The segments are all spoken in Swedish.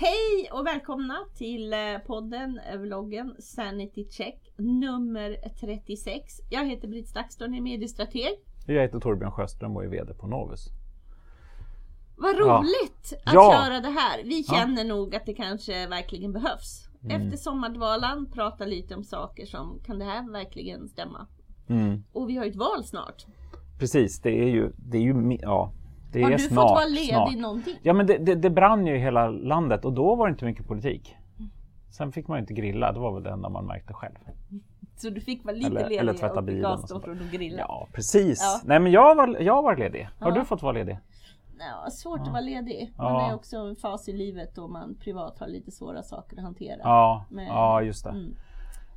Hej och välkomna till eh, podden, eh, vloggen Sanity Check nummer 36. Jag heter Britt Stakston, är mediestrateg. Jag heter Torbjörn Sjöström och är VD på Novus. Vad roligt att Ja. göra det här. Vi känner nog att det kanske verkligen behövs. Mm. Efter sommardvalan prata lite om saker som kan det här verkligen stämma? Mm. Och vi har ju ett val snart. Precis, det är ju, det är ju, ja, det Har är du snart. fått vara ledig snart. någonting? Ja men det, det, det brann ju i hela landet och då var det inte mycket politik. Sen fick man ju inte grilla, det var väl det enda man märkte själv. Så du fick vara lite Eller- ledig eller tvätta och fick avstå från att grilla. Ja precis. Ja. Nej men jag var, jag var ledig. Har Ja. du fått vara ledig? Ja, svårt att vara ledig. Man Ja. är också en fas i livet då man privat har lite svåra saker att hantera. Ja, Men- ja just det. Mm.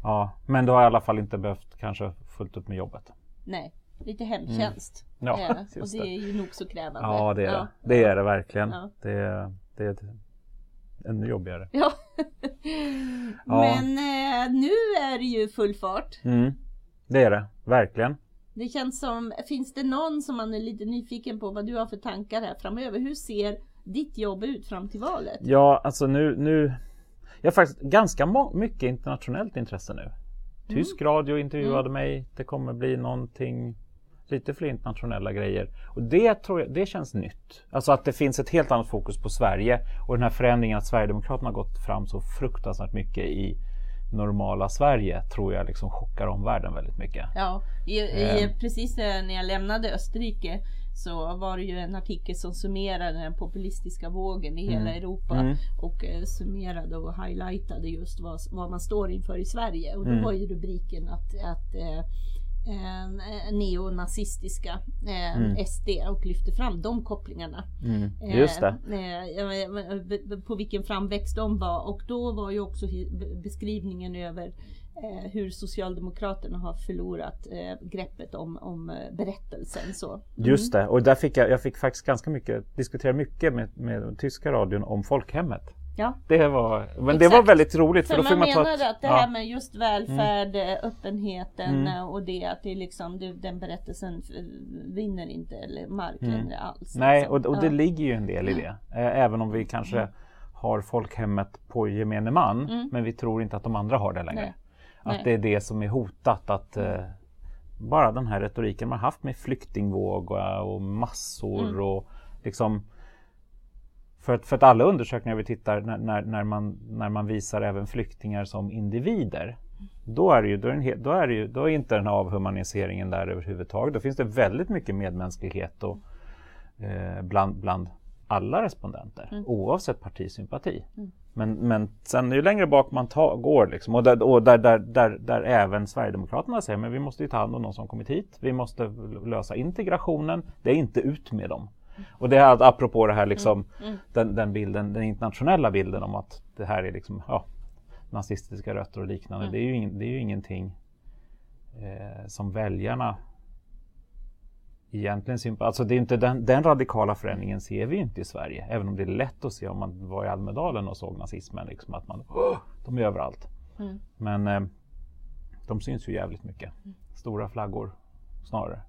Ja, men då har i alla fall inte behövt kanske fullt upp med jobbet. Nej, lite hemtjänst. Ja, Eh, och just det det. är ju nog så krävande. Ja det är det. Det är det verkligen. Ja. Det, är, det är ännu jobbigare. Ja. Ja. Men eh, nu är det ju full fart. Mm. Det är det, verkligen. Det känns som, finns det någon som man är lite nyfiken på vad du har för tankar här framöver? Hur ser ditt jobb ut fram till valet? Ja, alltså nu, nu Jag har faktiskt ganska mycket internationellt intresse nu. Tysk radio intervjuade mig. Det kommer bli någonting lite fler internationella grejer. Och det tror jag, det känns nytt. Alltså att det finns ett helt annat fokus på Sverige och den här förändringen att Sverigedemokraterna har gått fram så fruktansvärt mycket i normala Sverige tror jag liksom chockar omvärlden väldigt mycket. Ja, i, i, Ehm. precis eh, när jag lämnade Österrike så var det ju en artikel som summerade den populistiska vågen i hela Europa Mm. och eh, summerade och highlightade just vad, vad man står inför i Sverige. Och då Mm. var ju rubriken att, att eh, eh, neonazistiska eh, Mm. SD och lyfte fram de kopplingarna. Mm. Eh, Just det. eh, b- på vilken framväxt de var och då var ju också beskrivningen över eh, hur Socialdemokraterna har förlorat eh, greppet om, om eh, berättelsen. Så. Just det, och där fick jag, jag fick faktiskt ganska mycket, diskutera mycket med, med tyska radion om folkhemmet. Ja. Det var, men det Exakt. var väldigt roligt för, För då man man menar ett, att det ja, Mm. här med just välfärd, eh, öppenheten Mm. och det att det är liksom, det, den berättelsen vinner inte eller mark längre alls. Mm. Nej, liksom. och, och det Ja. ligger ju en del i det. Även om vi kanske har folkhemmet på gemene man, Mm. men vi tror inte att de andra har det längre. Nej. Att Nej. det är det som är hotat. Att eh, bara den här retoriken man haft med flyktingvåg och, och massor Mm. och liksom för att, för att alla undersökningar vi tittar när, när, när, man, när man visar även flyktingar som individer då är, det ju, då, är en, då, är ju, då är inte den här avhumaniseringen där överhuvudtaget. Då finns det väldigt mycket medmänsklighet och, eh, bland, bland alla respondenter oavsett partisympati. Men, men sen ju längre bak man ta, går liksom, och, där, och där, där, där, där även Sverigedemokraterna säger men vi måste ju ta hand om de som kommit hit. Vi måste lösa integrationen. Det är inte ut med dem. Och det är apropå det här liksom, Den, den bilden, den internationella bilden om att det här är liksom, ja, nazistiska rötter och liknande. Det, är ju ing, det är ju ingenting eh, som väljarna egentligen sympa- Alltså det är inte den, den radikala förändringen ser vi inte i Sverige. Även om det är lätt att se om man var i Almedalen och såg nazismen. Liksom, att man, "Åh, de är överallt. Mm. Men eh, de syns ju jävligt mycket. Stora flaggor snarare.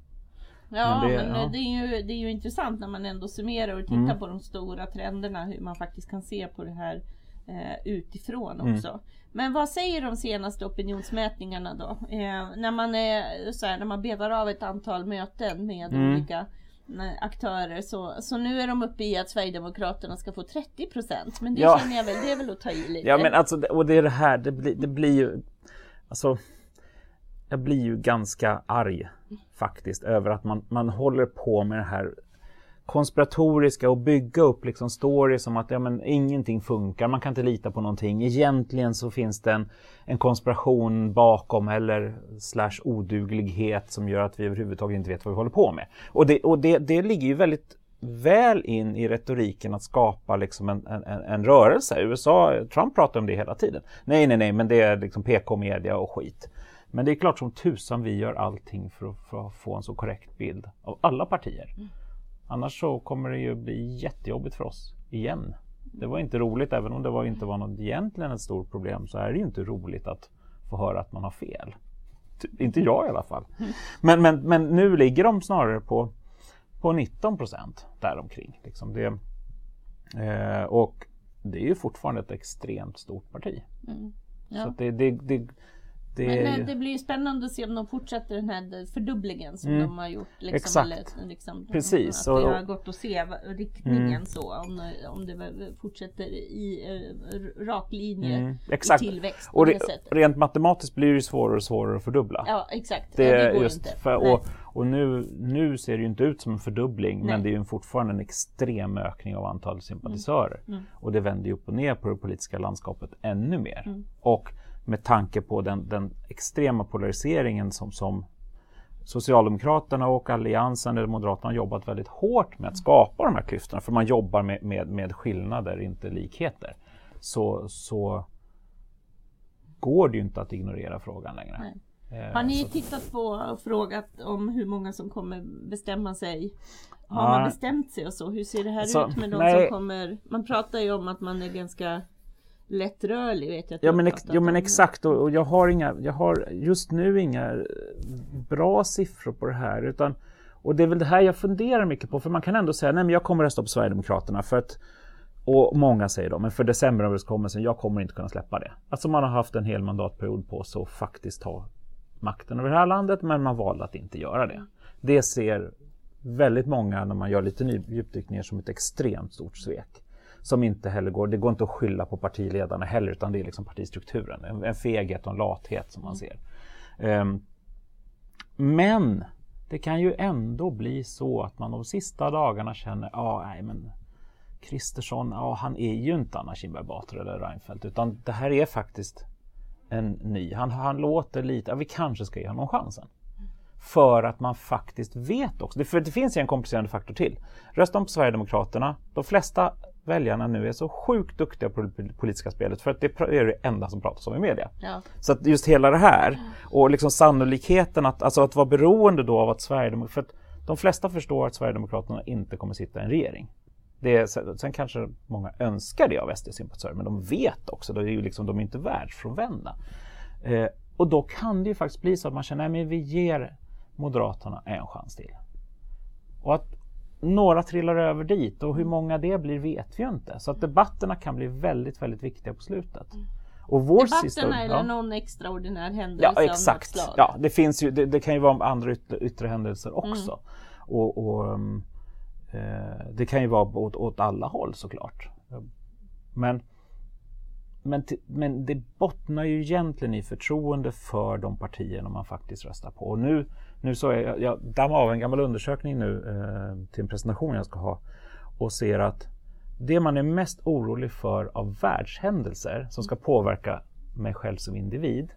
Ja, men, Men det, det- ja. det, är ju, det är ju intressant när man ändå summerar och tittar Mm. på de stora trenderna, hur man faktiskt kan se på det här eh, utifrån Mm. också. Men vad säger de senaste opinionsmätningarna då? Eh, när, man är, så här, när man betar av ett antal möten med Mm. olika eh, aktörer så, så nu är de uppe i att Sverigedemokraterna ska få 30 procent. Men det Ja. känner jag väl, det är väl att ta i lite. Ja men alltså, och det är det här, det blir, det blir ju... Alltså, jag blir ju ganska arg faktiskt över att man, man håller på med det här konspiratoriska och bygga upp liksom stories om att ja, men, ingenting funkar, man kan inte lita på någonting. Egentligen så finns det en, en konspiration bakom eller slash oduglighet som gör att vi överhuvudtaget inte vet vad vi håller på med. Och det, och det, det ligger ju väldigt väl in i retoriken att skapa liksom en, en, en- en rörelse. USA, Trump pratar om det hela tiden. Nej, nej, nej, men det är liksom PK-media och skit. Men det är klart som tusan vi gör allting för att, för att få en så korrekt bild av alla partier. Annars så kommer det ju bli jättejobbigt för oss igen. Det var inte roligt, även om det var, inte var något egentligen ett stort problem, så är det ju inte roligt att få höra att man har fel. Ty- Inte jag i alla fall. Men, men, men nu ligger de snarare på, på 19 procent däromkring. Liksom det, eh, och det är ju fortfarande ett extremt stort parti. Mm. Ja. Så det, det, det, det, Men eh, det blir ju spännande att se om de fortsätter den här fördubblingen som Mm. de har gjort. Liksom, Exakt. Eller, liksom, Precis, Att det har gått att se riktningen Mm. så. Om, om det fortsätter i r- rak linje Mm, i exakt. tillväxt på Och re, rent matematiskt blir det ju svårare och svårare att fördubbla. Ja exakt, Det det, det går inte. för, och, och nu, nu ser det ju inte ut som en fördubbling Nej. men det är ju fortfarande en extrem ökning av antalet sympatisörer. Mm. Och det vänder ju upp och ner på det politiska landskapet ännu mer. Mm. Och med tanke på den, den extrema polariseringen som, som Socialdemokraterna och Alliansen eller Moderaterna har jobbat väldigt hårt med att skapa de här klyftorna. För man jobbar med, med, med skillnader, inte likheter. Så, så går det ju inte att ignorera frågan längre. Eh, Har ni så- tittat på och frågat om hur många som kommer bestämma sig? Har Ja. man bestämt sig och så? Hur ser det här Så, ut med de nej. som kommer? Man pratar ju om att man är ganska lättrörlig vet jag. att Ja men, ex, jo, men exakt och, och jag har inga, jag har just nu inga eh, bra siffror på det här utan och det är väl det här jag funderar mycket på för man kan ändå säga nej men jag kommer rösta på Sverigedemokraterna för att och många säger då, men för decemberöverenskommelsen, jag kommer inte kunna släppa det. Alltså man har haft en hel mandatperiod på sig att faktiskt ta makten över det här landet, men man valde att inte göra det. Det ser väldigt många, när man gör lite djupdykningar, som ett extremt stort svek. Som inte heller går, det går inte att skylla på partiledarna heller, utan det är liksom partistrukturen. En, en feghet och en lathet som man ser. Ehm, men det kan ju ändå bli så att man de sista dagarna känner, ja, ah, nej men Kristersson, ja han är ju inte Anna Kinberg Batra eller Reinfeldt utan det här är faktiskt en ny. Han, han låter lite, ja, vi kanske ska ge honom chansen. För att man faktiskt vet också, för det finns ju en komplicerande faktor till. Röstar man på Sverigedemokraterna, de flesta väljarna nu är så sjukt duktiga på det politiska spelet för att det är det enda som pratas om i media. Ja. Så att just hela det här och liksom sannolikheten att, alltså att vara beroende då av att Sverigedemokraterna, för att de flesta förstår att Sverigedemokraterna inte kommer sitta i en regering. Det är, sen kanske många önskar det av SD-sympatisörer, men de vet också, de är ju liksom, de är inte världsfrånvända. Eh, och då kan det ju faktiskt bli så att man känner, nej men vi ger Moderaterna en chans till. Och att några trillar över dit och hur många det blir vet vi ju inte. Så att debatterna kan bli väldigt, väldigt viktiga på slutet. Och vår Debatterna sista, eller ja. någon extraordinär händelse Ja, av något exakt. slag. Ja, det, finns ju, det, det kan ju vara andra yttre, yttre händelser också. Mm. Och, och eh, Det kan ju vara åt, åt alla håll såklart. Men, men, men det bottnar ju egentligen i förtroende för de partierna man faktiskt röstar på. Och nu, nu så är jag, jag dammar av en gammal undersökning nu eh, till en presentation jag ska ha och ser att det man är mest orolig för av världshändelser som ska påverka mig själv som individ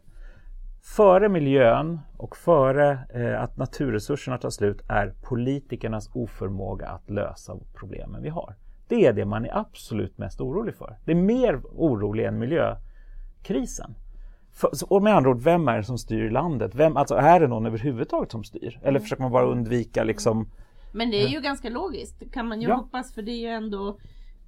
Före miljön och före eh, att naturresurserna tar slut är politikernas oförmåga att lösa problemen vi har. Det är det man är absolut mest orolig för. Det är mer orolig än miljökrisen. För, och med andra ord, vem är det som styr landet? Vem, alltså är det någon överhuvudtaget som styr? Eller försöker man bara undvika liksom Men det är ju ganska logiskt kan man ju Ja. hoppas för det är ju ändå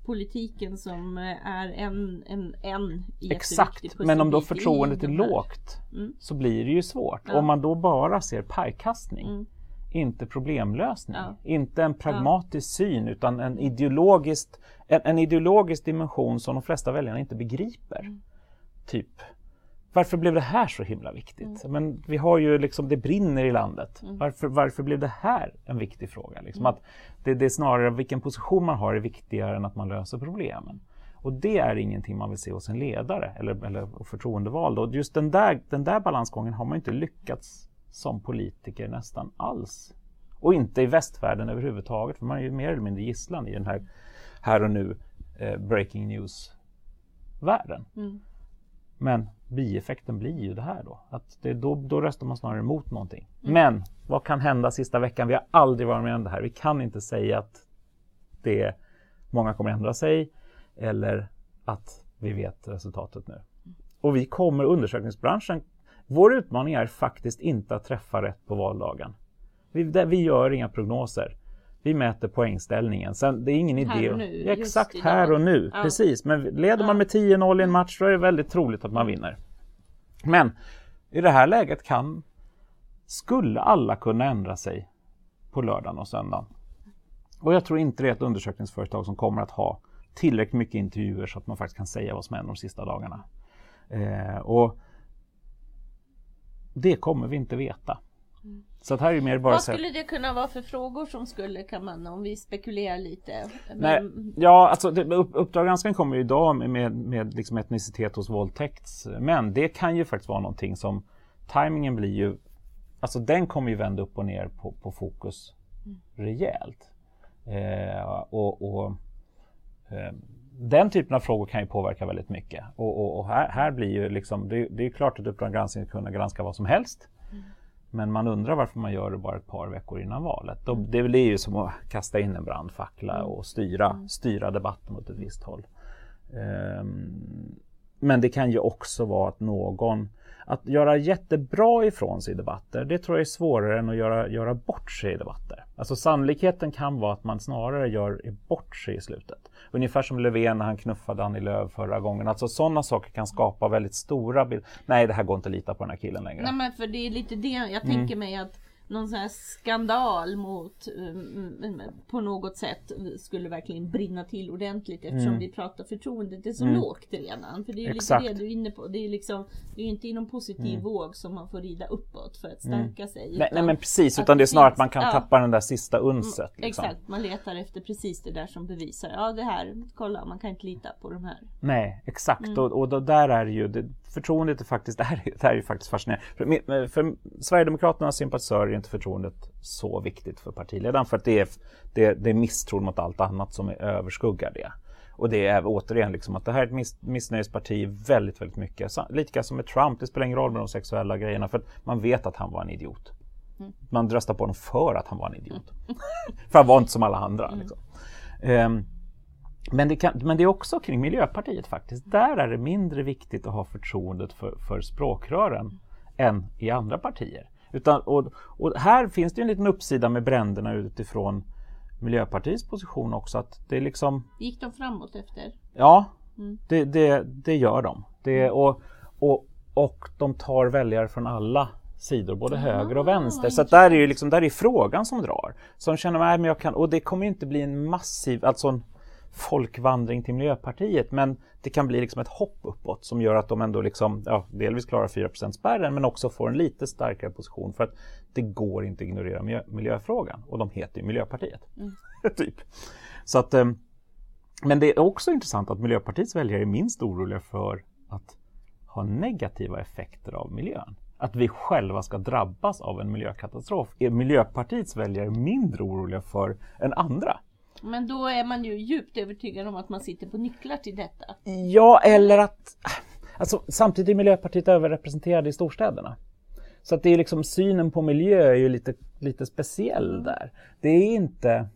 politiken som eh, är en, en, en Exakt, men om då förtroendet är lågt Mm. så blir det ju svårt. Ja. Om man då bara ser pajkastning, Mm. inte problemlösning, Ja. inte en pragmatisk syn utan en ideologiskt, en, en ideologisk dimension som de flesta väljarna inte begriper. Mm. Typ, varför blev det här så himla viktigt? Mm. Men vi har ju liksom, det brinner i landet. Varför, varför blev det här en viktig fråga? Liksom Mm. att det, det är snarare vilken position man har är viktigare än att man löser problemen. Och det är ingenting man vill se hos en ledare eller, eller förtroendevald. Och just den där, den där balansgången har man inte lyckats som politiker nästan alls. Och inte i västvärlden överhuvudtaget, för man är ju mer eller mindre gisslan i den här här och nu eh, breaking news-världen. Mm. Men bieffekten blir ju det här då. Att det, då, då röstar man snarare emot någonting. Men vad kan hända sista veckan? Vi har aldrig varit med om det här. Vi kan inte säga att det, många kommer ändra sig eller att vi vet resultatet nu. Och vi kommer, undersökningsbranschen, vår utmaning är faktiskt inte att träffa rätt på valdagen. Vi, vi gör inga prognoser. Vi mäter poängställningen. Sen, det är ingen Här idé. och nu, Ja, Exakt här och nu. Ja. Precis. Men leder man med 10-0 i en match så är det väldigt troligt att man vinner. Men i det här läget kan, skulle alla kunna ändra sig på lördagen och söndagen. Och jag tror inte det är ett undersökningsföretag som kommer att ha tillräckligt mycket intervjuer så att man faktiskt kan säga vad som händer de sista dagarna. Eh, och det kommer vi inte veta. Så att här är mer bara Vad skulle det kunna vara för frågor som skulle, kan man, om vi spekulerar lite? Men... Nej, ja, alltså det, Uppdrag granskning kommer ju idag med, med, med liksom etnicitet hos våldtäktsmän. Det kan ju faktiskt vara någonting som, tajmingen blir ju, alltså den kommer ju vända upp och ner på, på fokus mm. rejält. Eh, och, och eh, den typen av frågor kan ju påverka väldigt mycket. Och, och, och här, här, blir ju liksom, det, det är klart att Uppdrag granskning kunna granska vad som helst. Men man undrar varför man gör det bara ett par veckor innan valet. Mm. Det, är ju som att kasta in en brandfackla mm. och styra, mm. styra debatten åt ett visst håll. Um, men det kan ju också vara att någon att göra jättebra ifrån sig i debatter, det tror jag är svårare än att göra, göra bort sig i debatter. Alltså sannolikheten kan vara att man snarare gör bort sig i slutet. Ungefär som Löfven när han knuffade Annie Lööf förra gången. Alltså sådana saker kan skapa väldigt stora bilder. Nej, det här går inte att lita på den här killen längre. Nej, men för det är lite det jag mm. tänker mig att någon sån här skandal mot um, på något sätt skulle verkligen brinna till ordentligt eftersom mm. vi pratar förtroendet är så mm. lågt redan. För det är ju lite det du är inne på. Det är liksom Det är inte i någon positiv mm. våg som man får rida uppåt för att mm. stärka sig. Nej, nej, men precis, utan det är snarare att man kan ja. tappa den där sista unset. Mm, liksom. Exakt, man letar efter precis det där som bevisar. Ja det här, kolla man kan inte lita på de här. Nej, exakt mm. och, och då, där är ju det, förtroendet är faktiskt, det här, det här är ju faktiskt fascinerande. För, för Sverigedemokraternas sympatisörer är inte förtroendet så viktigt för partiledaren för att det är, det, det är misstron mot allt annat som är överskuggar det. Och det är återigen liksom att det här är ett miss, missnöjesparti väldigt, väldigt mycket. Lika som med Trump, det spelar ingen roll med de sexuella grejerna för att man vet att han var en idiot. Mm. Man röstar på honom för att han var en idiot. för han var inte som alla andra. Mm. Liksom. Um, men det, kan, men det är också kring Miljöpartiet faktiskt. Där är det mindre viktigt att ha förtroendet för, för språkrören än i andra partier. Utan, och, och, här finns det en liten uppsida med bränderna utifrån Miljöpartiets position också. Att det är liksom... Gick de framåt efter? Ja, mm. det, det, det, gör de. Det, mm. och, och, och de tar väljare från alla sidor, både ah, höger och vänster. Så där är ju liksom, där är frågan som drar. De känner, nej men jag kan, och det kommer inte bli en massiv, alltså en, folkvandring till Miljöpartiet men det kan bli liksom ett hopp uppåt som gör att de ändå liksom, ja, delvis klarar 4 spärren men också får en lite starkare position för att det går inte att ignorera miljö, miljöfrågan och de heter ju Miljöpartiet. Mm. typ. Så att, ehm, men det är också intressant att Miljöpartiets väljare är minst oroliga för att ha negativa effekter av miljön. Att vi själva ska drabbas av en miljökatastrof är Miljöpartiets väljare mindre oroliga för än andra. Men då är man ju djupt övertygad om att man sitter på nycklar till detta. Ja, eller att... Alltså, samtidigt är Miljöpartiet överrepresenterade i storstäderna. Så att det är liksom synen på miljö är ju lite, lite speciell mm. där. Det är inte...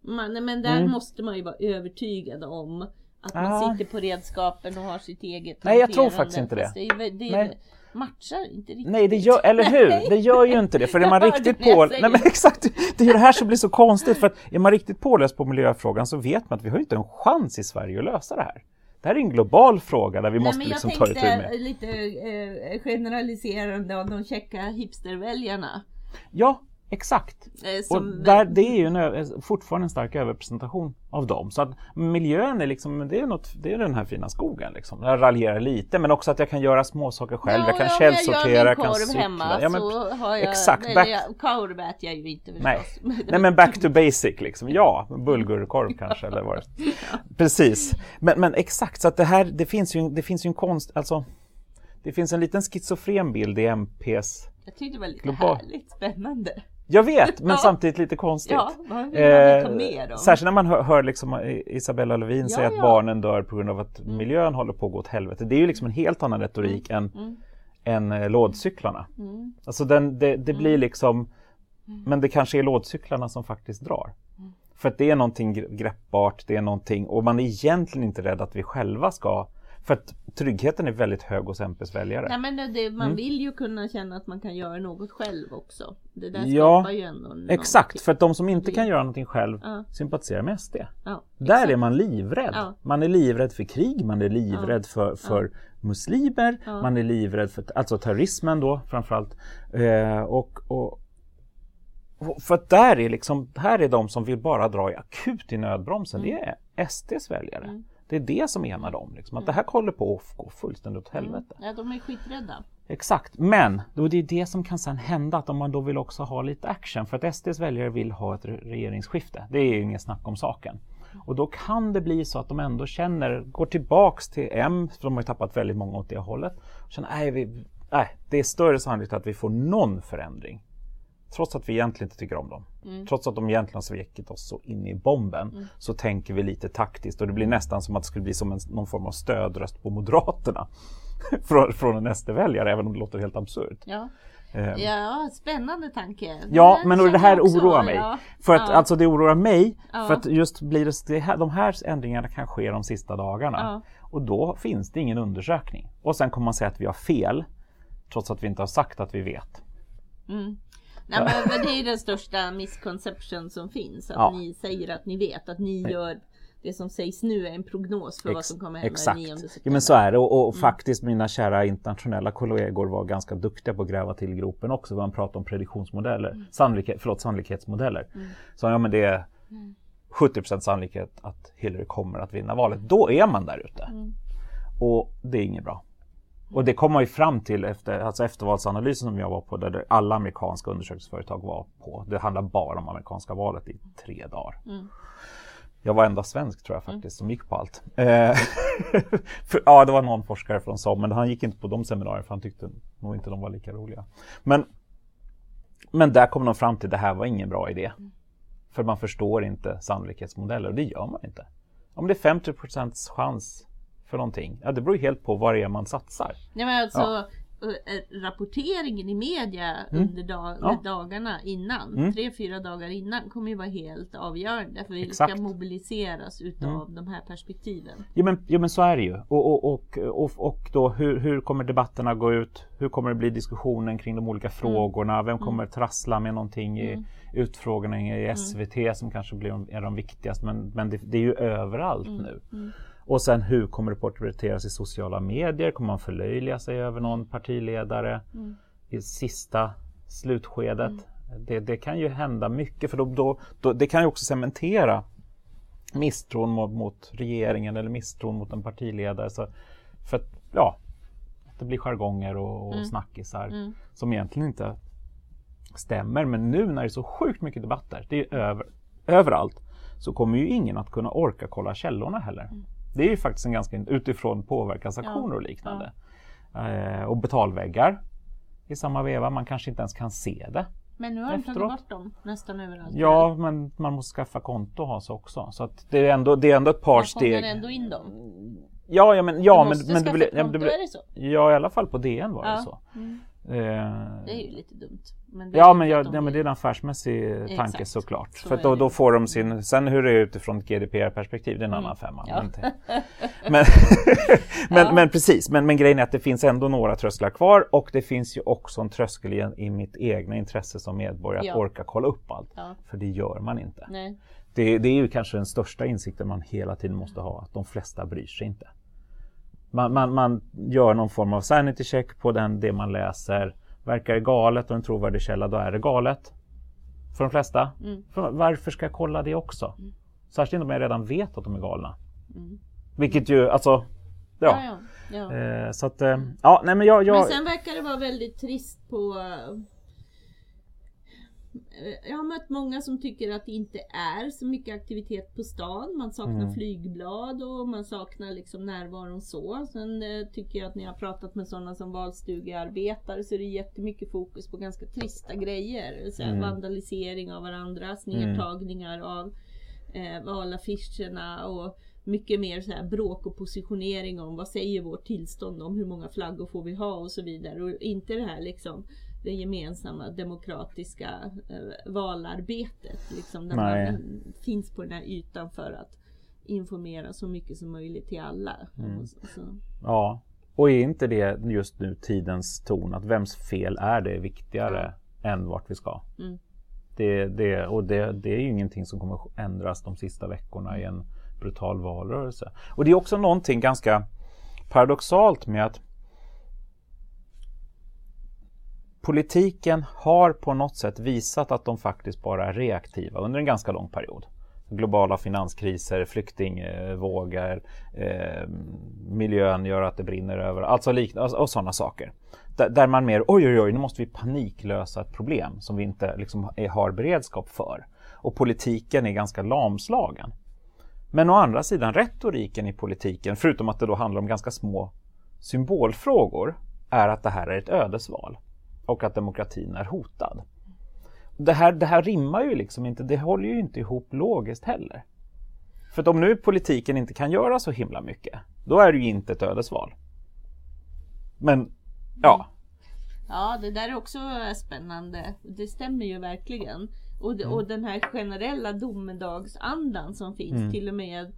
Man, men där mm. måste man ju vara övertygad om att man ah. sitter på redskapen och har sitt eget Nej, jag tror faktiskt inte det. det, det Nej matchar inte riktigt. Nej, det gör, eller hur? Det gör ju inte det. För är man riktigt på... Nej, men exakt, det är det här som blir så konstigt. För att är man riktigt påläst på miljöfrågan så vet man att vi har inte en chans i Sverige att lösa det här. Det här är en global fråga där vi Nej, måste liksom ta itu med. Jag tänkte lite eh, generaliserande av de checka hipsterväljarna. Ja, Exakt. Eh, och där, det är ju en, fortfarande en stark överrepresentation av dem. Så att miljön är liksom, det är, något, det är den här fina skogen. Liksom. Jag raljerar lite men också att jag kan göra små saker själv. Ja, jag kan ja, källsortera, jag kan cykla. Hemma, ja, men, så har jag, exakt. Back, jag, korv äter jag ju inte förstås. Nej. nej men back to basic liksom. Ja, bulgurkorv kanske eller vad ja. Precis. Men, men exakt, så att det här, det finns ju, det finns ju en konst, alltså det finns en liten schizofren bild i MPs Jag tyckte det var lite global... härligt spännande. Jag vet, men ja. samtidigt lite konstigt. Ja, man vill eh, med dem. Särskilt när man hör, hör liksom Isabella Lövin ja, säga att barnen dör på grund av att mm. miljön håller på att gå åt helvete. Det är ju liksom en helt annan retorik mm. än, mm. än eh, lådcyklarna. Mm. Alltså den, det, det blir mm. liksom, mm. men det kanske är lådcyklarna som faktiskt drar. För att det är någonting greppbart, det är någonting, och man är egentligen inte rädd att vi själva ska för att tryggheten är väldigt hög hos MPs väljare. Ja, men det, man mm. vill ju kunna känna att man kan göra något själv också. Det där ja, skapar ju ändå Exakt, för att de som inte kan göra någonting själv ja. sympatiserar med SD. Ja, Där är man livrädd. Ja. Man är livrädd för krig, man är livrädd för, för muslimer, man är livrädd för alltså terrorismen då framförallt. Eh, och, och, för att där är liksom, här är de som vill bara dra i akut i nödbromsen. Mm. Det är SDs väljare. Mm. Det är det som enar dem. Liksom, att det här håller på att gå fullständigt åt helvete. Ja, de är skiträdda. Exakt, men då det är det som kan sen hända att om man då vill också ha lite action för att SDs väljare vill ha ett regeringsskifte. Det är ju inget snack om saken. Och då kan det bli så att de ändå känner, går tillbaks till M, för de har ju tappat väldigt många åt det hållet, och känner nej, vi, nej, det är större sannolikhet att vi får någon förändring. Trots att vi egentligen inte tycker om dem. Mm. Trots att de egentligen har svikit oss så in i bomben mm. så tänker vi lite taktiskt och det blir nästan som att det skulle bli som en, någon form av stödröst på Moderaterna. från, från en SD-väljare, även om det låter helt absurt. Ja. Um, ja, spännande tanke. Ja, men det här också, oroar mig. Ja. För att, ja. Alltså det oroar mig ja. för att just blir det, det här, de här ändringarna kan ske de sista dagarna. Och då finns det ingen undersökning. Och sen kommer man säga att vi har fel, trots att vi inte har sagt att vi vet. Mm. Nej, men, det är ju den största misconception som finns. Att ni säger att ni vet, att ni gör det som sägs nu är en prognos för Ex vad som kommer hända exakt. 9 september. Ja, men så är det och, och mm. faktiskt mina kära internationella kollegor var ganska duktiga på att gräva till gropen också. Man pratar om prediktionsmodeller, mm. sannolikhet, förlåt, sannolikhetsmodeller. Mm. Så ja, men det är 70 mm. sannolikhet att Hillary kommer att vinna valet. Då är man där ute. Mm. Och det är inget bra. Och det kom man ju fram till efter alltså eftervalsanalysen som jag var på, där alla amerikanska undersökningsföretag var på. Det handlar bara om amerikanska valet i tre dagar. Mm. Jag var enda svensk tror jag mm. faktiskt som gick på allt. Eh, för, ja, det var någon forskare från SOM, men han gick inte på de seminarierna för han tyckte nog inte de var lika roliga. Men, men där kom de fram till att det här var ingen bra idé. Mm. För man förstår inte sannolikhetsmodeller och det gör man inte. Om det är 50% chans för någonting, ja det beror helt på vad det är man satsar. Ja, men alltså, ja. Eh, rapporteringen i media mm. under dag, ja. dagarna innan, mm. tre, fyra dagar innan, kommer ju vara helt avgörande för vi ska mobiliseras utav mm. de här perspektiven. Jo men, jo, men så är det ju. Och, och, och, och, och då hur, hur kommer debatterna gå ut? Hur kommer det bli diskussionen kring de olika mm. frågorna? Vem kommer mm. trassla med någonting i mm. utfrågningen i SVT som kanske blir är de viktigaste? Men, men det, det är ju överallt nu. Och sen hur kommer det porträtteras i sociala medier? Kommer man förlöjliga sig över någon partiledare mm. i sista slutskedet? Mm. Det, det, kan ju hända mycket för då, då, då, det kan ju också cementera misstron mot, mot regeringen eller misstron mot en partiledare. Så, för att, ja, det blir jargonger och, och mm. snackisar mm. som egentligen inte stämmer. Men nu när det är så sjukt mycket debatter, det är över, överallt, så kommer ju ingen att kunna orka kolla källorna heller. Mm. Det är ju faktiskt en ganska utifrån påverkansaktioner ja. och liknande. Ja. Eh, och betalväggar i samma veva. Man kanske inte ens kan se det. Men nu har de tagit bort dem nästan överallt. Ja, men man måste skaffa konto och ha sig också. Så att det, är ändå, det är ändå ett par man steg. Man ändå in dem. Ja, ja men, ja, men, men det blir, ja, det blir, är det så? Ja, i alla fall på DN var ja. det så. Mm. Eh, det är ju lite dumt. Men ja, men, jag, ja, men det är en affärsmässig Exakt. tanke såklart. Så För då, då, får de sin, sen hur det är utifrån ett GDPR-perspektiv, det är en mm. annan femma. Ja. Men, men, ja. men, precis, men, men grejen är att det finns ändå några trösklar kvar och det finns ju också en tröskel i, i mitt egna intresse som medborgare att orka kolla upp allt. För det gör man inte. Det, det, är ju kanske den största insikten man hela tiden måste ha, att de flesta bryr sig inte. Man, man, man gör någon form av sanity check på den, det man läser. Verkar det galet och en trovärdig källa, då är det galet. För de flesta. Mm. För varför ska jag kolla det också? Mm. Särskilt om jag redan vet att de är galna. Mm. Vilket ju, alltså... Ja. ja, ja, ja. Eh, så att, eh, ja, nej men jag, jag... Men sen verkar det vara väldigt trist på jag har mött många som tycker att det inte är så mycket aktivitet på stan. Man saknar mm. flygblad och man saknar liksom närvaron så. Sen eh, tycker jag att när jag har pratat med sådana som valstugearbetare så är det jättemycket fokus på ganska trista grejer. Så mm. Vandalisering av varandras, nedtagningar mm. av eh, valaffischerna och mycket mer så här bråk och positionering om vad säger vårt tillstånd om hur många flaggor får vi ha och så vidare. Och inte det här liksom det gemensamma demokratiska eh, valarbetet. Liksom, där Nej. man finns på den här ytan för att informera så mycket som möjligt till alla. Mm. Ja, och är inte det just nu tidens ton att vems fel är det viktigare ja. än vart vi ska? Mm. Det, det, och det, det är ju ingenting som kommer ändras de sista veckorna i en brutal valrörelse. Och det är också någonting ganska paradoxalt med att politiken har på något sätt visat att de faktiskt bara är reaktiva under en ganska lång period. globala finanskriser, flyktingvågor, eh, miljön gör att det brinner över, alltså liknande alltså, och, sådana saker. Där, där, man mer, oj oj oj, nu måste vi paniklösa ett problem som vi inte liksom, är, har beredskap för. Och politiken är ganska lamslagen. Men å andra sidan retoriken i politiken, förutom att det då handlar om ganska små symbolfrågor, är att det här är ett ödesval och att demokratin är hotad. Det här, det här rimmar ju liksom inte, det håller ju inte ihop logiskt heller. För att om nu politiken inte kan göra så himla mycket, då är det ju inte ett ödesval. Men, ja. Ja, det där är också spännande. Det stämmer ju verkligen. Och, mm. och den här generella domedagsandan som finns mm. till och med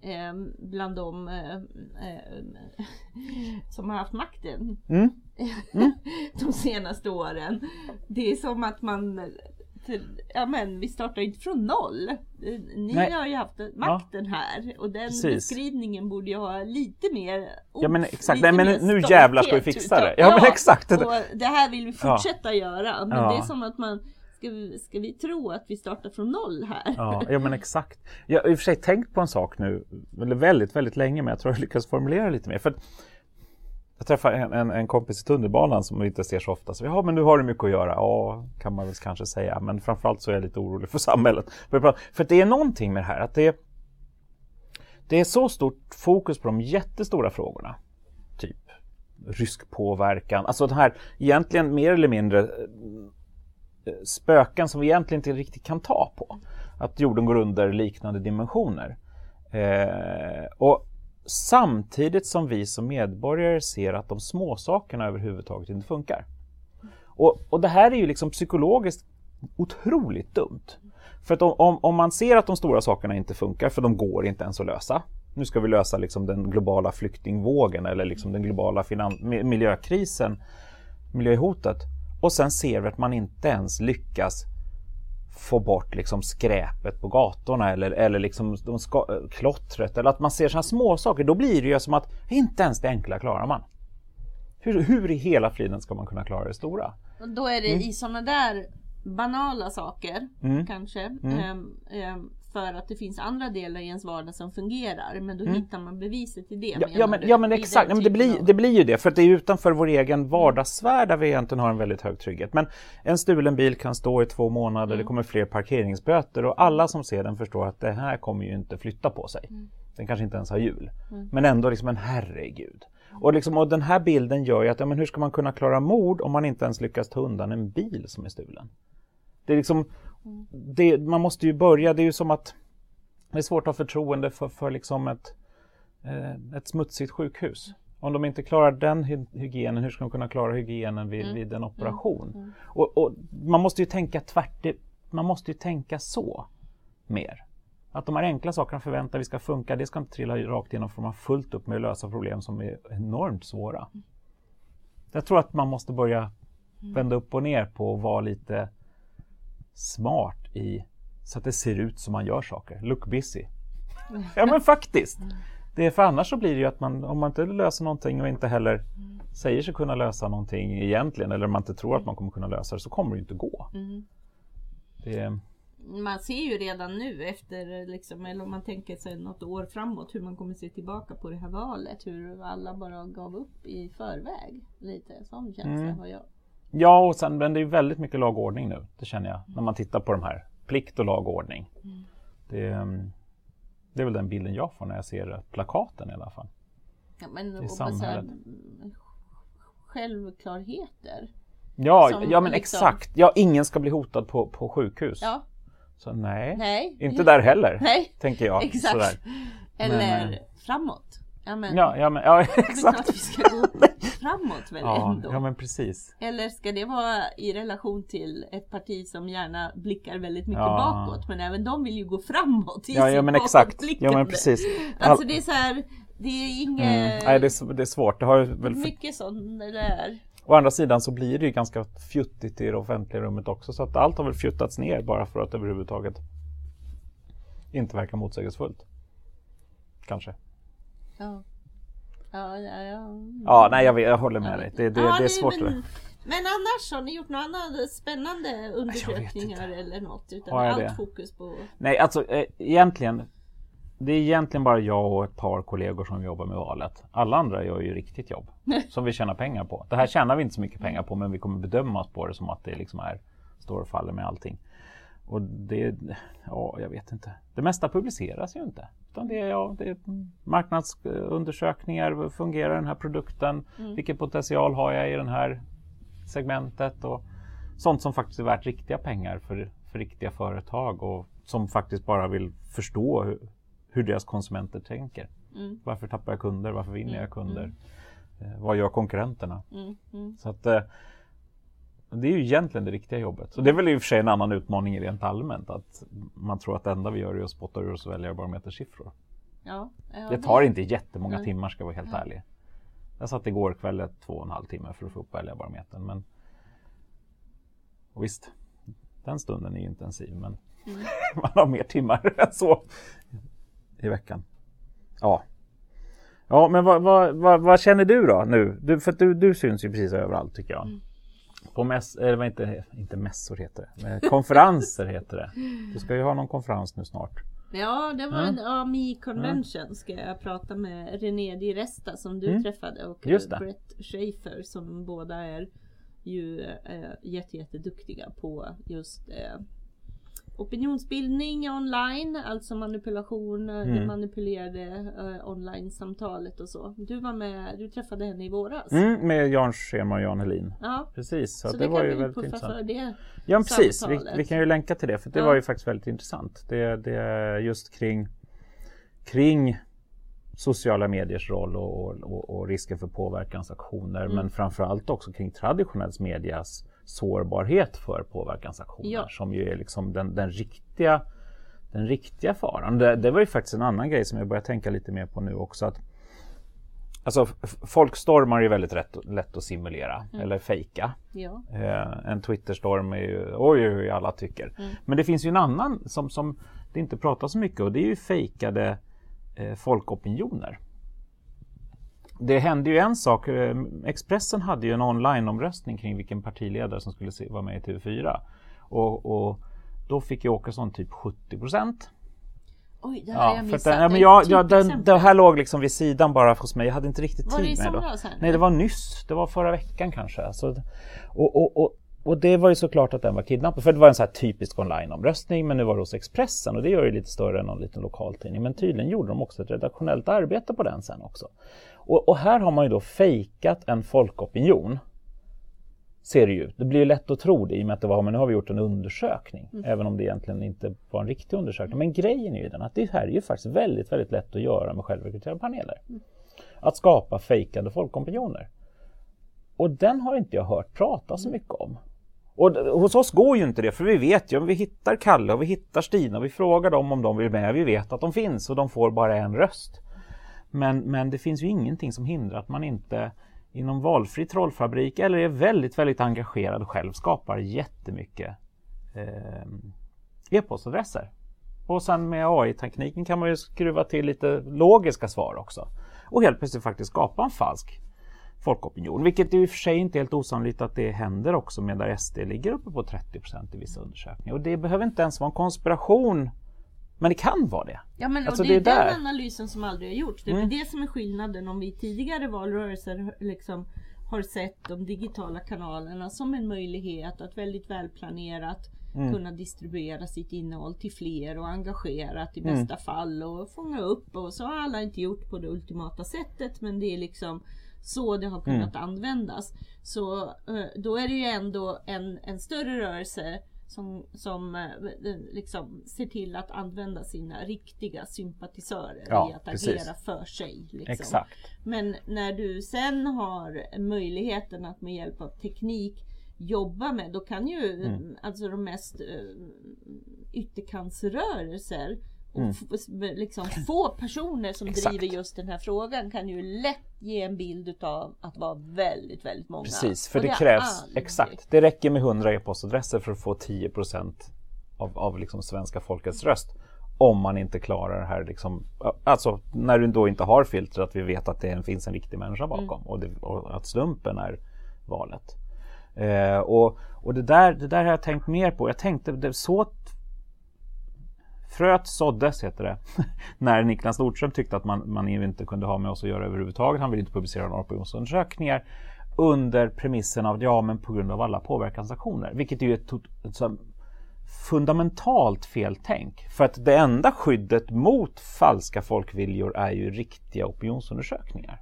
eh, bland de eh, eh, som har haft makten mm. Mm. de senaste åren. Det är som att man Ja men vi startar inte från noll. Ni Nej. har ju haft makten ja. här och den Precis. beskrivningen borde ju ha lite mer Ja men exakt, Nej, men nu, jävlar ska vi fixa det. Ja, ja, men exakt. Och det här vill vi fortsätta göra. Men det är som att man Ska vi, ska vi tro att vi startar från noll här? Ja, ja men exakt. Jag har i och för sig tänkt på en sak nu, eller väldigt, väldigt länge, men jag tror jag lyckas formulera lite mer. För jag träffade en, en, en, kompis i tunnelbanan som vi inte ser så ofta. Så, ja, men nu har du mycket att göra. Ja, kan man väl kanske säga. Men framförallt så är jag lite orolig för samhället. För det är någonting med det här att det, det är så stort fokus på de jättestora frågorna. Typ rysk påverkan. Alltså den här egentligen mer eller mindre eh, spöken som vi egentligen inte riktigt kan ta på. Att jorden går under liknande dimensioner. Eh, och samtidigt som vi som medborgare ser att de små sakerna överhuvudtaget inte funkar. Och, och det här är ju liksom psykologiskt otroligt dumt. För att om, om, man ser att de stora sakerna inte funkar, för de går inte ens att lösa. Nu ska vi lösa liksom den globala flyktingvågen eller liksom den globala miljökrisen, miljöhotet. Och sen ser vi att man inte ens lyckas få bort liksom skräpet på gatorna eller, eller liksom de ska, klottret eller att man ser sådana små saker. Då blir det ju som att inte ens det enkla klarar man. Hur, hur i hela friden ska man kunna klara det stora? Och då är det mm. i sådana där banala saker mm. kanske. Mm. Um, um, för att det finns andra delar i ens vardag som fungerar. Men då mm. hittar man beviset till det. Ja, ja men, ja, men exakt, ja, men det, blir, det blir ju det. För det är utanför vår egen vardagssfär där vi egentligen har en väldigt hög trygghet. Men en stulen bil kan stå i två månader, mm. det kommer fler parkeringsböter och alla som ser den förstår att det här kommer ju inte flytta på sig. Mm. Den kanske inte ens har hjul. Mm. Men ändå liksom en herregud. Och, liksom, och den här bilden gör ju att, ja, men hur ska man kunna klara mord om man inte ens lyckas ta undan en bil som är stulen? Det är liksom, det, man måste ju börja, det är ju som att det är svårt att ha förtroende för, för liksom ett, eh, ett smutsigt sjukhus. Om de inte klarar den hygienen, hur ska de kunna klara hygienen vid, mm. vid en operation? Mm. Mm. Och, och, man måste ju tänka tvärt, man måste ju tänka så mer. Att de här enkla sakerna förväntar vi ska funka, det ska inte trilla rakt igenom för man har fullt upp med att lösa problem som är enormt svåra. Mm. Jag tror att man måste börja mm. vända upp och ner på att vara lite smart i så att det ser ut som man gör saker. Look busy. Ja men faktiskt. Det är för annars så blir det ju att man, om man inte löser någonting och inte heller säger sig kunna lösa någonting egentligen eller om man inte tror att man kommer kunna lösa det så kommer det inte gå. Mm. Det... Man ser ju redan nu efter, liksom, eller om man tänker sig något år framåt, hur man kommer se tillbaka på det här valet. Hur alla bara gav upp i förväg. Lite sån känsla mm. har jag. Ja, och sen, men det är väldigt mycket lagordning nu. Det känner jag när man tittar på de här. Plikt och lagordning. Mm. Det, mm, det, är väl den bilden jag får när jag ser plakaten i alla fall. Ja, men, I samhället. Här, självklarheter. Ja, ja men liksom... exakt. Ja, ingen ska bli hotad på, på sjukhus. Ja. Så nej, nej. inte där heller. Nej. Tänker jag. Exakt. Sådär. Eller men, eh, framåt. Ja, men, ja, ja, men, ja exakt. Det är klart vi ska gå framåt väl ja, ändå? Ja, men precis. Eller ska det vara i relation till ett parti som gärna blickar väldigt mycket ja. bakåt, men även de vill ju gå framåt i ja, ja, men exakt. Ja, men precis. Alltså det är så här, det är inget... Mm. Nej, det är, det är svårt. Det har väl. Mycket sånt där. Å andra sidan så blir det ju ganska fjuttigt i det offentliga rummet också, så att allt har väl fjuttats ner bara för att överhuvudtaget inte verka motsägelsefullt. Kanske. Ja. Ja, ja, ja. ja nej, jag, jag håller med dig. Det, det, ja, det är svårt. Men, Men annars har ni gjort några andra spännande undersökningar eller något? Utan allt det? fokus på... Nej, alltså eh, egentligen. Det är egentligen bara jag och ett par kollegor som jobbar med valet. Alla andra gör ju riktigt jobb som vi tjänar pengar på. Det här tjänar vi inte så mycket pengar på, men vi kommer bedömas på det som att det liksom är står och faller med allting. Och det, ja, jag vet inte. Det mesta publiceras ju inte. Utan det är, ja, det är marknadsundersökningar. Fungerar den här produkten? Vilken potential har jag i det här segmentet? Och sånt som faktiskt är värt riktiga pengar för, för riktiga företag och som faktiskt bara vill förstå hur, hur deras konsumenter tänker. Mm. Varför tappar jag kunder? Varför vinner jag kunder? Eh, vad gör konkurrenterna? Mm, mm. Så att, eh, det är ju egentligen det riktiga jobbet. Och det är väl i och för sig en annan utmaning rent allmänt. Att man tror att det enda vi gör är att spotta ur oss väljarbarometersiffror. Ja, ja, Det tar inte jättemånga Nej. timmar ska jag vara helt ärlig. Jag satt igår kväll två och en halv timme för att få upp väljarbarometern. Men... Och visst, den stunden är ju intensiv men Mm. man har mer timmar än så i veckan. Ja. Ja, men vad, vad, vad, vad känner du då nu? Du, för du, du syns ju precis överallt tycker jag. Mm. På mäss, eller vad inte, inte mässor heter det, konferenser heter det. Du ska ju ha någon konferens nu snart. Ja, det var Ja. en AMI convention ska jag prata med René Di Resta som du Mm. träffade och. Brett Schaefer som båda är ju jätte, jätteduktiga på just eh, opinionsbildning online, alltså manipulation, eh, Mm. manipulerade eh, online-samtalet och så. Du var med, du träffade henne i våras. Mm, med Jan Scherman och Jan Helin. Ja, Precis, så, så, det, det, var ju vi väldigt intressant. det. Ja, precis. Vi, vi kan ju länka till det, för det Ja. var ju faktiskt väldigt intressant. Det, det är just kring, kring sociala mediers roll och, och, och, och risken för påverkansaktioner, Mm. men framförallt också kring traditionell medias sårbarhet för påverkansaktioner, Ja. som ju är liksom den, den riktiga den riktiga faran. Det, det var ju faktiskt en annan grej som jag börjar tänka lite mer på nu också. Att, alltså, folkstormar är ju väldigt lätt, lätt att simulera Mm. eller fejka. Ja. Eh, en Twitterstorm är ju oj, oj, oj alla tycker. Mm. Men det finns ju en annan som, som det inte pratas så mycket och det är ju fejkade eh, folkopinioner. Det hände ju en sak. eh, Expressen hade ju en online-omröstning kring vilken partiledare som skulle vara med i TV4. Och, och då fick ju Åkesson typ 70 procent. Oj, det här Ja, jag missat. den, ja, men Det jag, ett jag, den, typexempel. det här låg liksom vid sidan bara hos mig. Jag hade inte riktigt Var det i tid med det. då. somras? Här? Nej, det var nyss. Det var förra veckan kanske. Alltså, och, och, och, och det var ju såklart att den var kidnappad. För det var en så här typisk online-omröstning, men nu var det hos Expressen och det gör ju lite större än någon liten lokaltidning. Men tydligen gjorde de också ett redaktionellt arbete på den sen också. Och, och här har man ju då fejkat en folkopinion. Ser det ju. Det blir ju lätt att tro det i och med att det var, men nu har vi gjort en undersökning. Även om det egentligen inte var en riktig undersökning. Men grejen är ju den att det här är ju faktiskt väldigt, väldigt lätt att göra med självrekryterade paneler. Att skapa fejkade folkopinioner. Och den har inte jag hört prata så mycket om. Och hos oss går ju inte det, för vi vet ju, vi hittar Kalle och vi hittar Stina och vi frågar dem om de vill med. Vi vet att de finns och de får bara en röst. Men, men det finns ju ingenting som hindrar att man inte inom valfri trollfabrik eller är väldigt, väldigt engagerad och själv skapar jättemycket eh, e-postadresser. Och sen med AI-tekniken kan man ju skruva till lite logiska svar också. Och helt plötsligt faktiskt skapa en falsk folkopinion. Vilket i och för sig inte är helt osannolikt att det händer också med där SD ligger uppe på 30% i vissa undersökningar. Och det behöver inte ens vara en konspiration. Men det kan vara det. Ja men Alltså, och det är det är den där. analysen som aldrig har gjorts. Det är Mm. det som är skillnaden om vi tidigare valrörelser liksom har sett de digitala kanalerna som en möjlighet att väldigt välplanerat Mm. kunna distribuera sitt innehåll till fler och engagerat i Mm. bästa fall och fånga upp och så har alla inte gjort på det ultimata sättet men det är liksom så det har kunnat Mm. användas. Så eh, då är det ju ändå en, en större rörelse som, som eh, liksom ser till att använda sina riktiga sympatisörer Ja, i att precis. agera för sig. Liksom. Men när du sen har möjligheten att med hjälp av teknik jobba med, då kan ju Mm. alltså de mest uh, ytterkantsrörelser Mm. liksom få personer som Exakt. driver just den här frågan kan ju lätt ge en bild utav att vara väldigt, väldigt många. Precis, för det har krävs aldrig- exakt. Det räcker med 100 e-postadresser för att få 10 av, av liksom svenska folkets röst. Om man inte klarar det här, liksom, alltså när du då inte har filtret att vi vet att det finns en riktig människa bakom och, det, och att slumpen är valet. Eh, och och det, där, det där har jag tänkt mer på. Jag tänkte, det så Fröet såddes, heter det, när Niklas Nordström tyckte att man, man inte kunde ha med oss att göra överhuvudtaget. Han ville inte publicera några opinionsundersökningar under premissen av ja, men på grund av alla påverkansaktioner, vilket är ju ett, ett, ett fundamentalt feltänk. För att det enda skyddet mot falska folkviljor är ju riktiga opinionsundersökningar.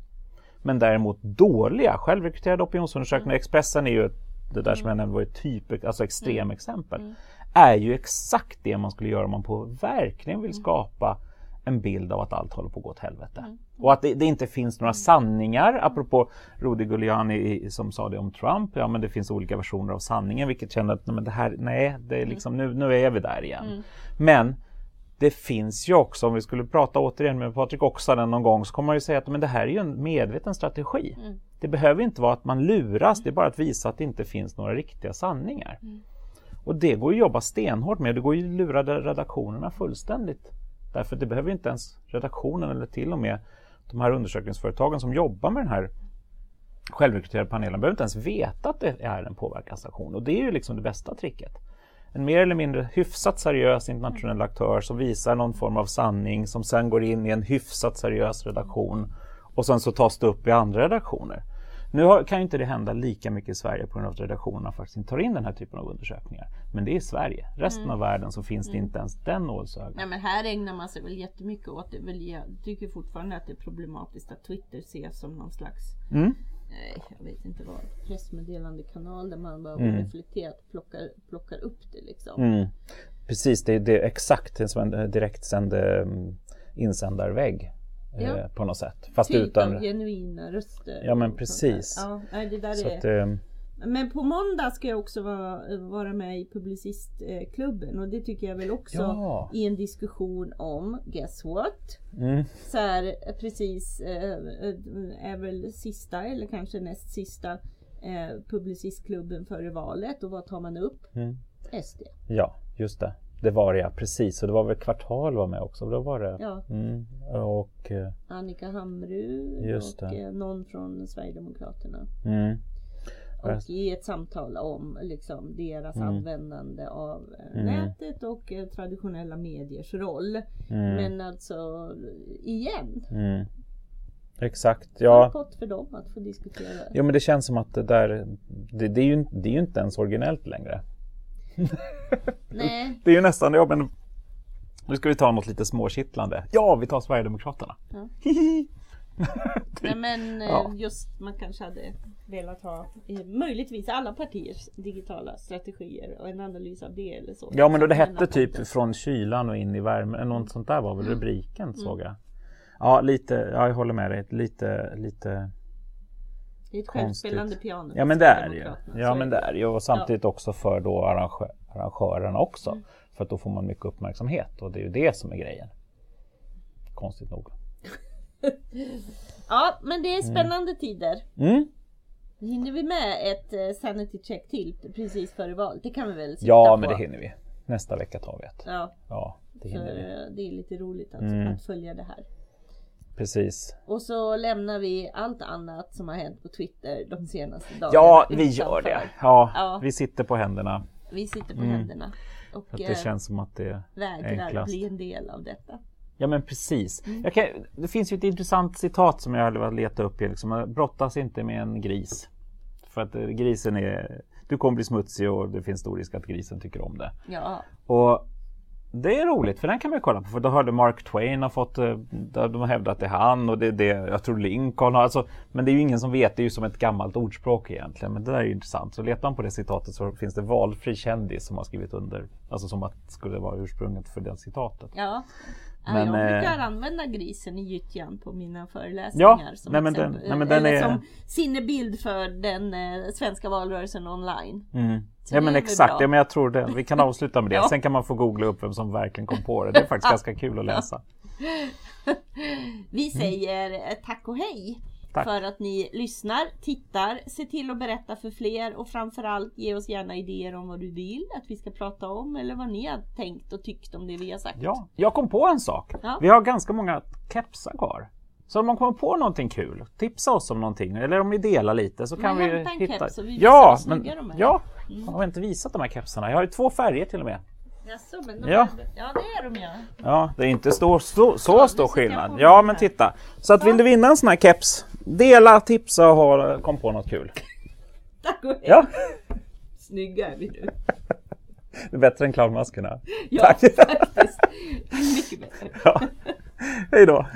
Men däremot dåliga självrekryterade opinionsundersökningar, mm. Expressen är ju det där som jag nämnde var ett typ, alltså extremexempel, mm. Är ju exakt det man skulle göra om man på verkligen vill mm. skapa en bild av att allt håller på att gå åt helvete. Mm. Och att det, det, inte finns några sanningar, apropå Rudy Giuliani som sa det om Trump, ja men det finns olika versioner av sanningen vilket känner att nej, men det här, nej, det är liksom, nu, nu är vi där igen. Mm. Men det finns ju också, om vi skulle prata återigen med Patrik Oksanen någon gång, så kommer man ju säga att men det här är ju en medveten strategi. Mm. Det behöver inte vara att man luras, det är bara att visa att det inte finns några riktiga sanningar. Och det går ju att jobba stenhårt med, det går ju att lura redaktionerna fullständigt. Därför det behöver inte ens redaktionen eller till och med de här undersökningsföretagen som jobbar med den här självrekryterade panelen behöver inte ens veta att det är en påverkansaktion och det är ju liksom det bästa tricket. En mer eller mindre hyfsat seriös internationell aktör som visar någon form av sanning som sen går in i en hyfsat seriös redaktion och sen så tas det upp i andra redaktioner. Nu kan ju inte det hända lika mycket i Sverige på grund av att redaktionerna faktiskt inte tar in den här typen av undersökningar. Men det är Sverige. Resten mm. av världen så finns det mm. inte ens den nålsögan. Nej men här ägnar man sig väl jättemycket åt det. Jag tycker fortfarande att det är problematiskt att Twitter ses som någon slags mm. eh, jag vet inte vad, pressmeddelandekanal där man bara mm. reflekterat plockar, plockar upp det liksom. Mm. Precis, det, det är exakt som en direktsänd mm, insändarvägg ja. eh, på något sätt. Fast typ utan... genuina röster. Ja men precis. Ja, det där Så är... Att, eh... Men på måndag ska jag också vara, vara med i Publicistklubben och det tycker jag väl också ja. i en diskussion om Guess what? Mm. Så här, precis eh, eh, är väl sista eller kanske näst sista eh, Publicistklubben före valet och vad tar man upp? Mm. SD. Ja, just det. Det var det ja, precis. Och det var väl Kvartal var med också. Då var det. Ja. Mm. Och, eh, Annika Hamru just och. Eh, någon från Sverigedemokraterna. Mm. Och i ett samtal om liksom, deras mm. användande av eh, mm. nätet och traditionella mediers roll. Mm. Men alltså igen. Mm. Exakt. Ja. pott för dem att få diskutera. Jo men det känns som att det där det, det, är, ju, det är ju inte ens originellt längre. Nej. Det är ju nästan, ja men nu ska vi ta något lite småkittlande. Ja, vi tar Sverigedemokraterna. Ja. Nej men eh, ja. just man kanske hade velat ha möjligtvis alla partiers digitala strategier och en analys av det eller så. Ja men då det hette typ från kylan och in i värmen, något sånt där var väl mm. rubriken mm. såg jag. Ja lite, ja, jag håller med dig, lite, lite det är ett självspelande piano. Ja men det är ju. Ja men det är ju och samtidigt ja. också för då arrangö arrangörerna också. Mm. För att då får man mycket uppmärksamhet och det är ju det som är grejen. Konstigt nog. ja men det är mm. spännande mm. tider. Mm. Hinner vi med ett uh, sanity check till precis före valet? Det kan vi väl Ja men det hinner vi. Nästa vecka tar vi ett. Ja, ja det hinner vi. Eh, det är lite roligt att, mm. att följa det här. Precis. Och så lämnar vi allt annat som har hänt på Twitter de senaste dagarna. Ja, vi gör det. Ja, ja, vi sitter på händerna. Vi sitter på mm. händerna. Och att det eh, känns som att det är vägrar enklast. bli en del av detta. Ja men precis. Mm. Kan, det finns ju ett intressant citat som jag har letat upp. Liksom. Brottas inte med en gris. För att eh, grisen är... Du kommer bli smutsig och det finns stor risk att grisen tycker om det. Ja. Och det är roligt för den kan man ju kolla på för då hörde Mark Twain har fått, eh, de har hävdat att det är han och det är det, jag tror Lincoln har, alltså, men det är ju ingen som vet, det är ju som ett gammalt ordspråk egentligen. Men det där är ju intressant. Så letar man på det citatet så finns det valfri kändis som har skrivit under, alltså som att skulle vara ursprunget för det citatet. Ja. Men, jag brukar eh, använda grisen i gyttjan på mina föreläsningar. Ja, som, nej, men den, nej, men den är... som sinnebild för den eh, svenska valrörelsen online. Mm. Ja men exakt, ja, men jag tror det. Vi kan avsluta med det. ja. Sen kan man få googla upp vem som verkligen kom på det. Det är faktiskt ganska kul att läsa. Vi säger mm. tack och hej. Tack. För att ni lyssnar, tittar, se till att berätta för fler och framförallt ge oss gärna idéer om vad du vill att vi ska prata om eller vad ni har tänkt och tyckt om det vi har sagt. Ja, jag kom på en sak. Ja. Vi har ganska många kepsar kvar. Så om man kommer på någonting kul, tipsa oss om någonting eller om vi delar lite så kan vi hämta en hitta. keps och vi visar ja, men, de är. ja, Mm. jag har inte visat de här kepsarna. Jag har ju två färger till och med. Jaså, men de Ja. är, ja, det är de ja. Ja, det är inte stor, så, så nu stor skillnad. Ja, men titta. Så att vill du vinna en sån här keps, dela, tipsa och ha, kom på något kul. Tack och hej. Ja, Snygga är vi nu. det är bättre än clownmaskerna. Ja, Tack. faktiskt. Mycket bättre. Ja. Hej då.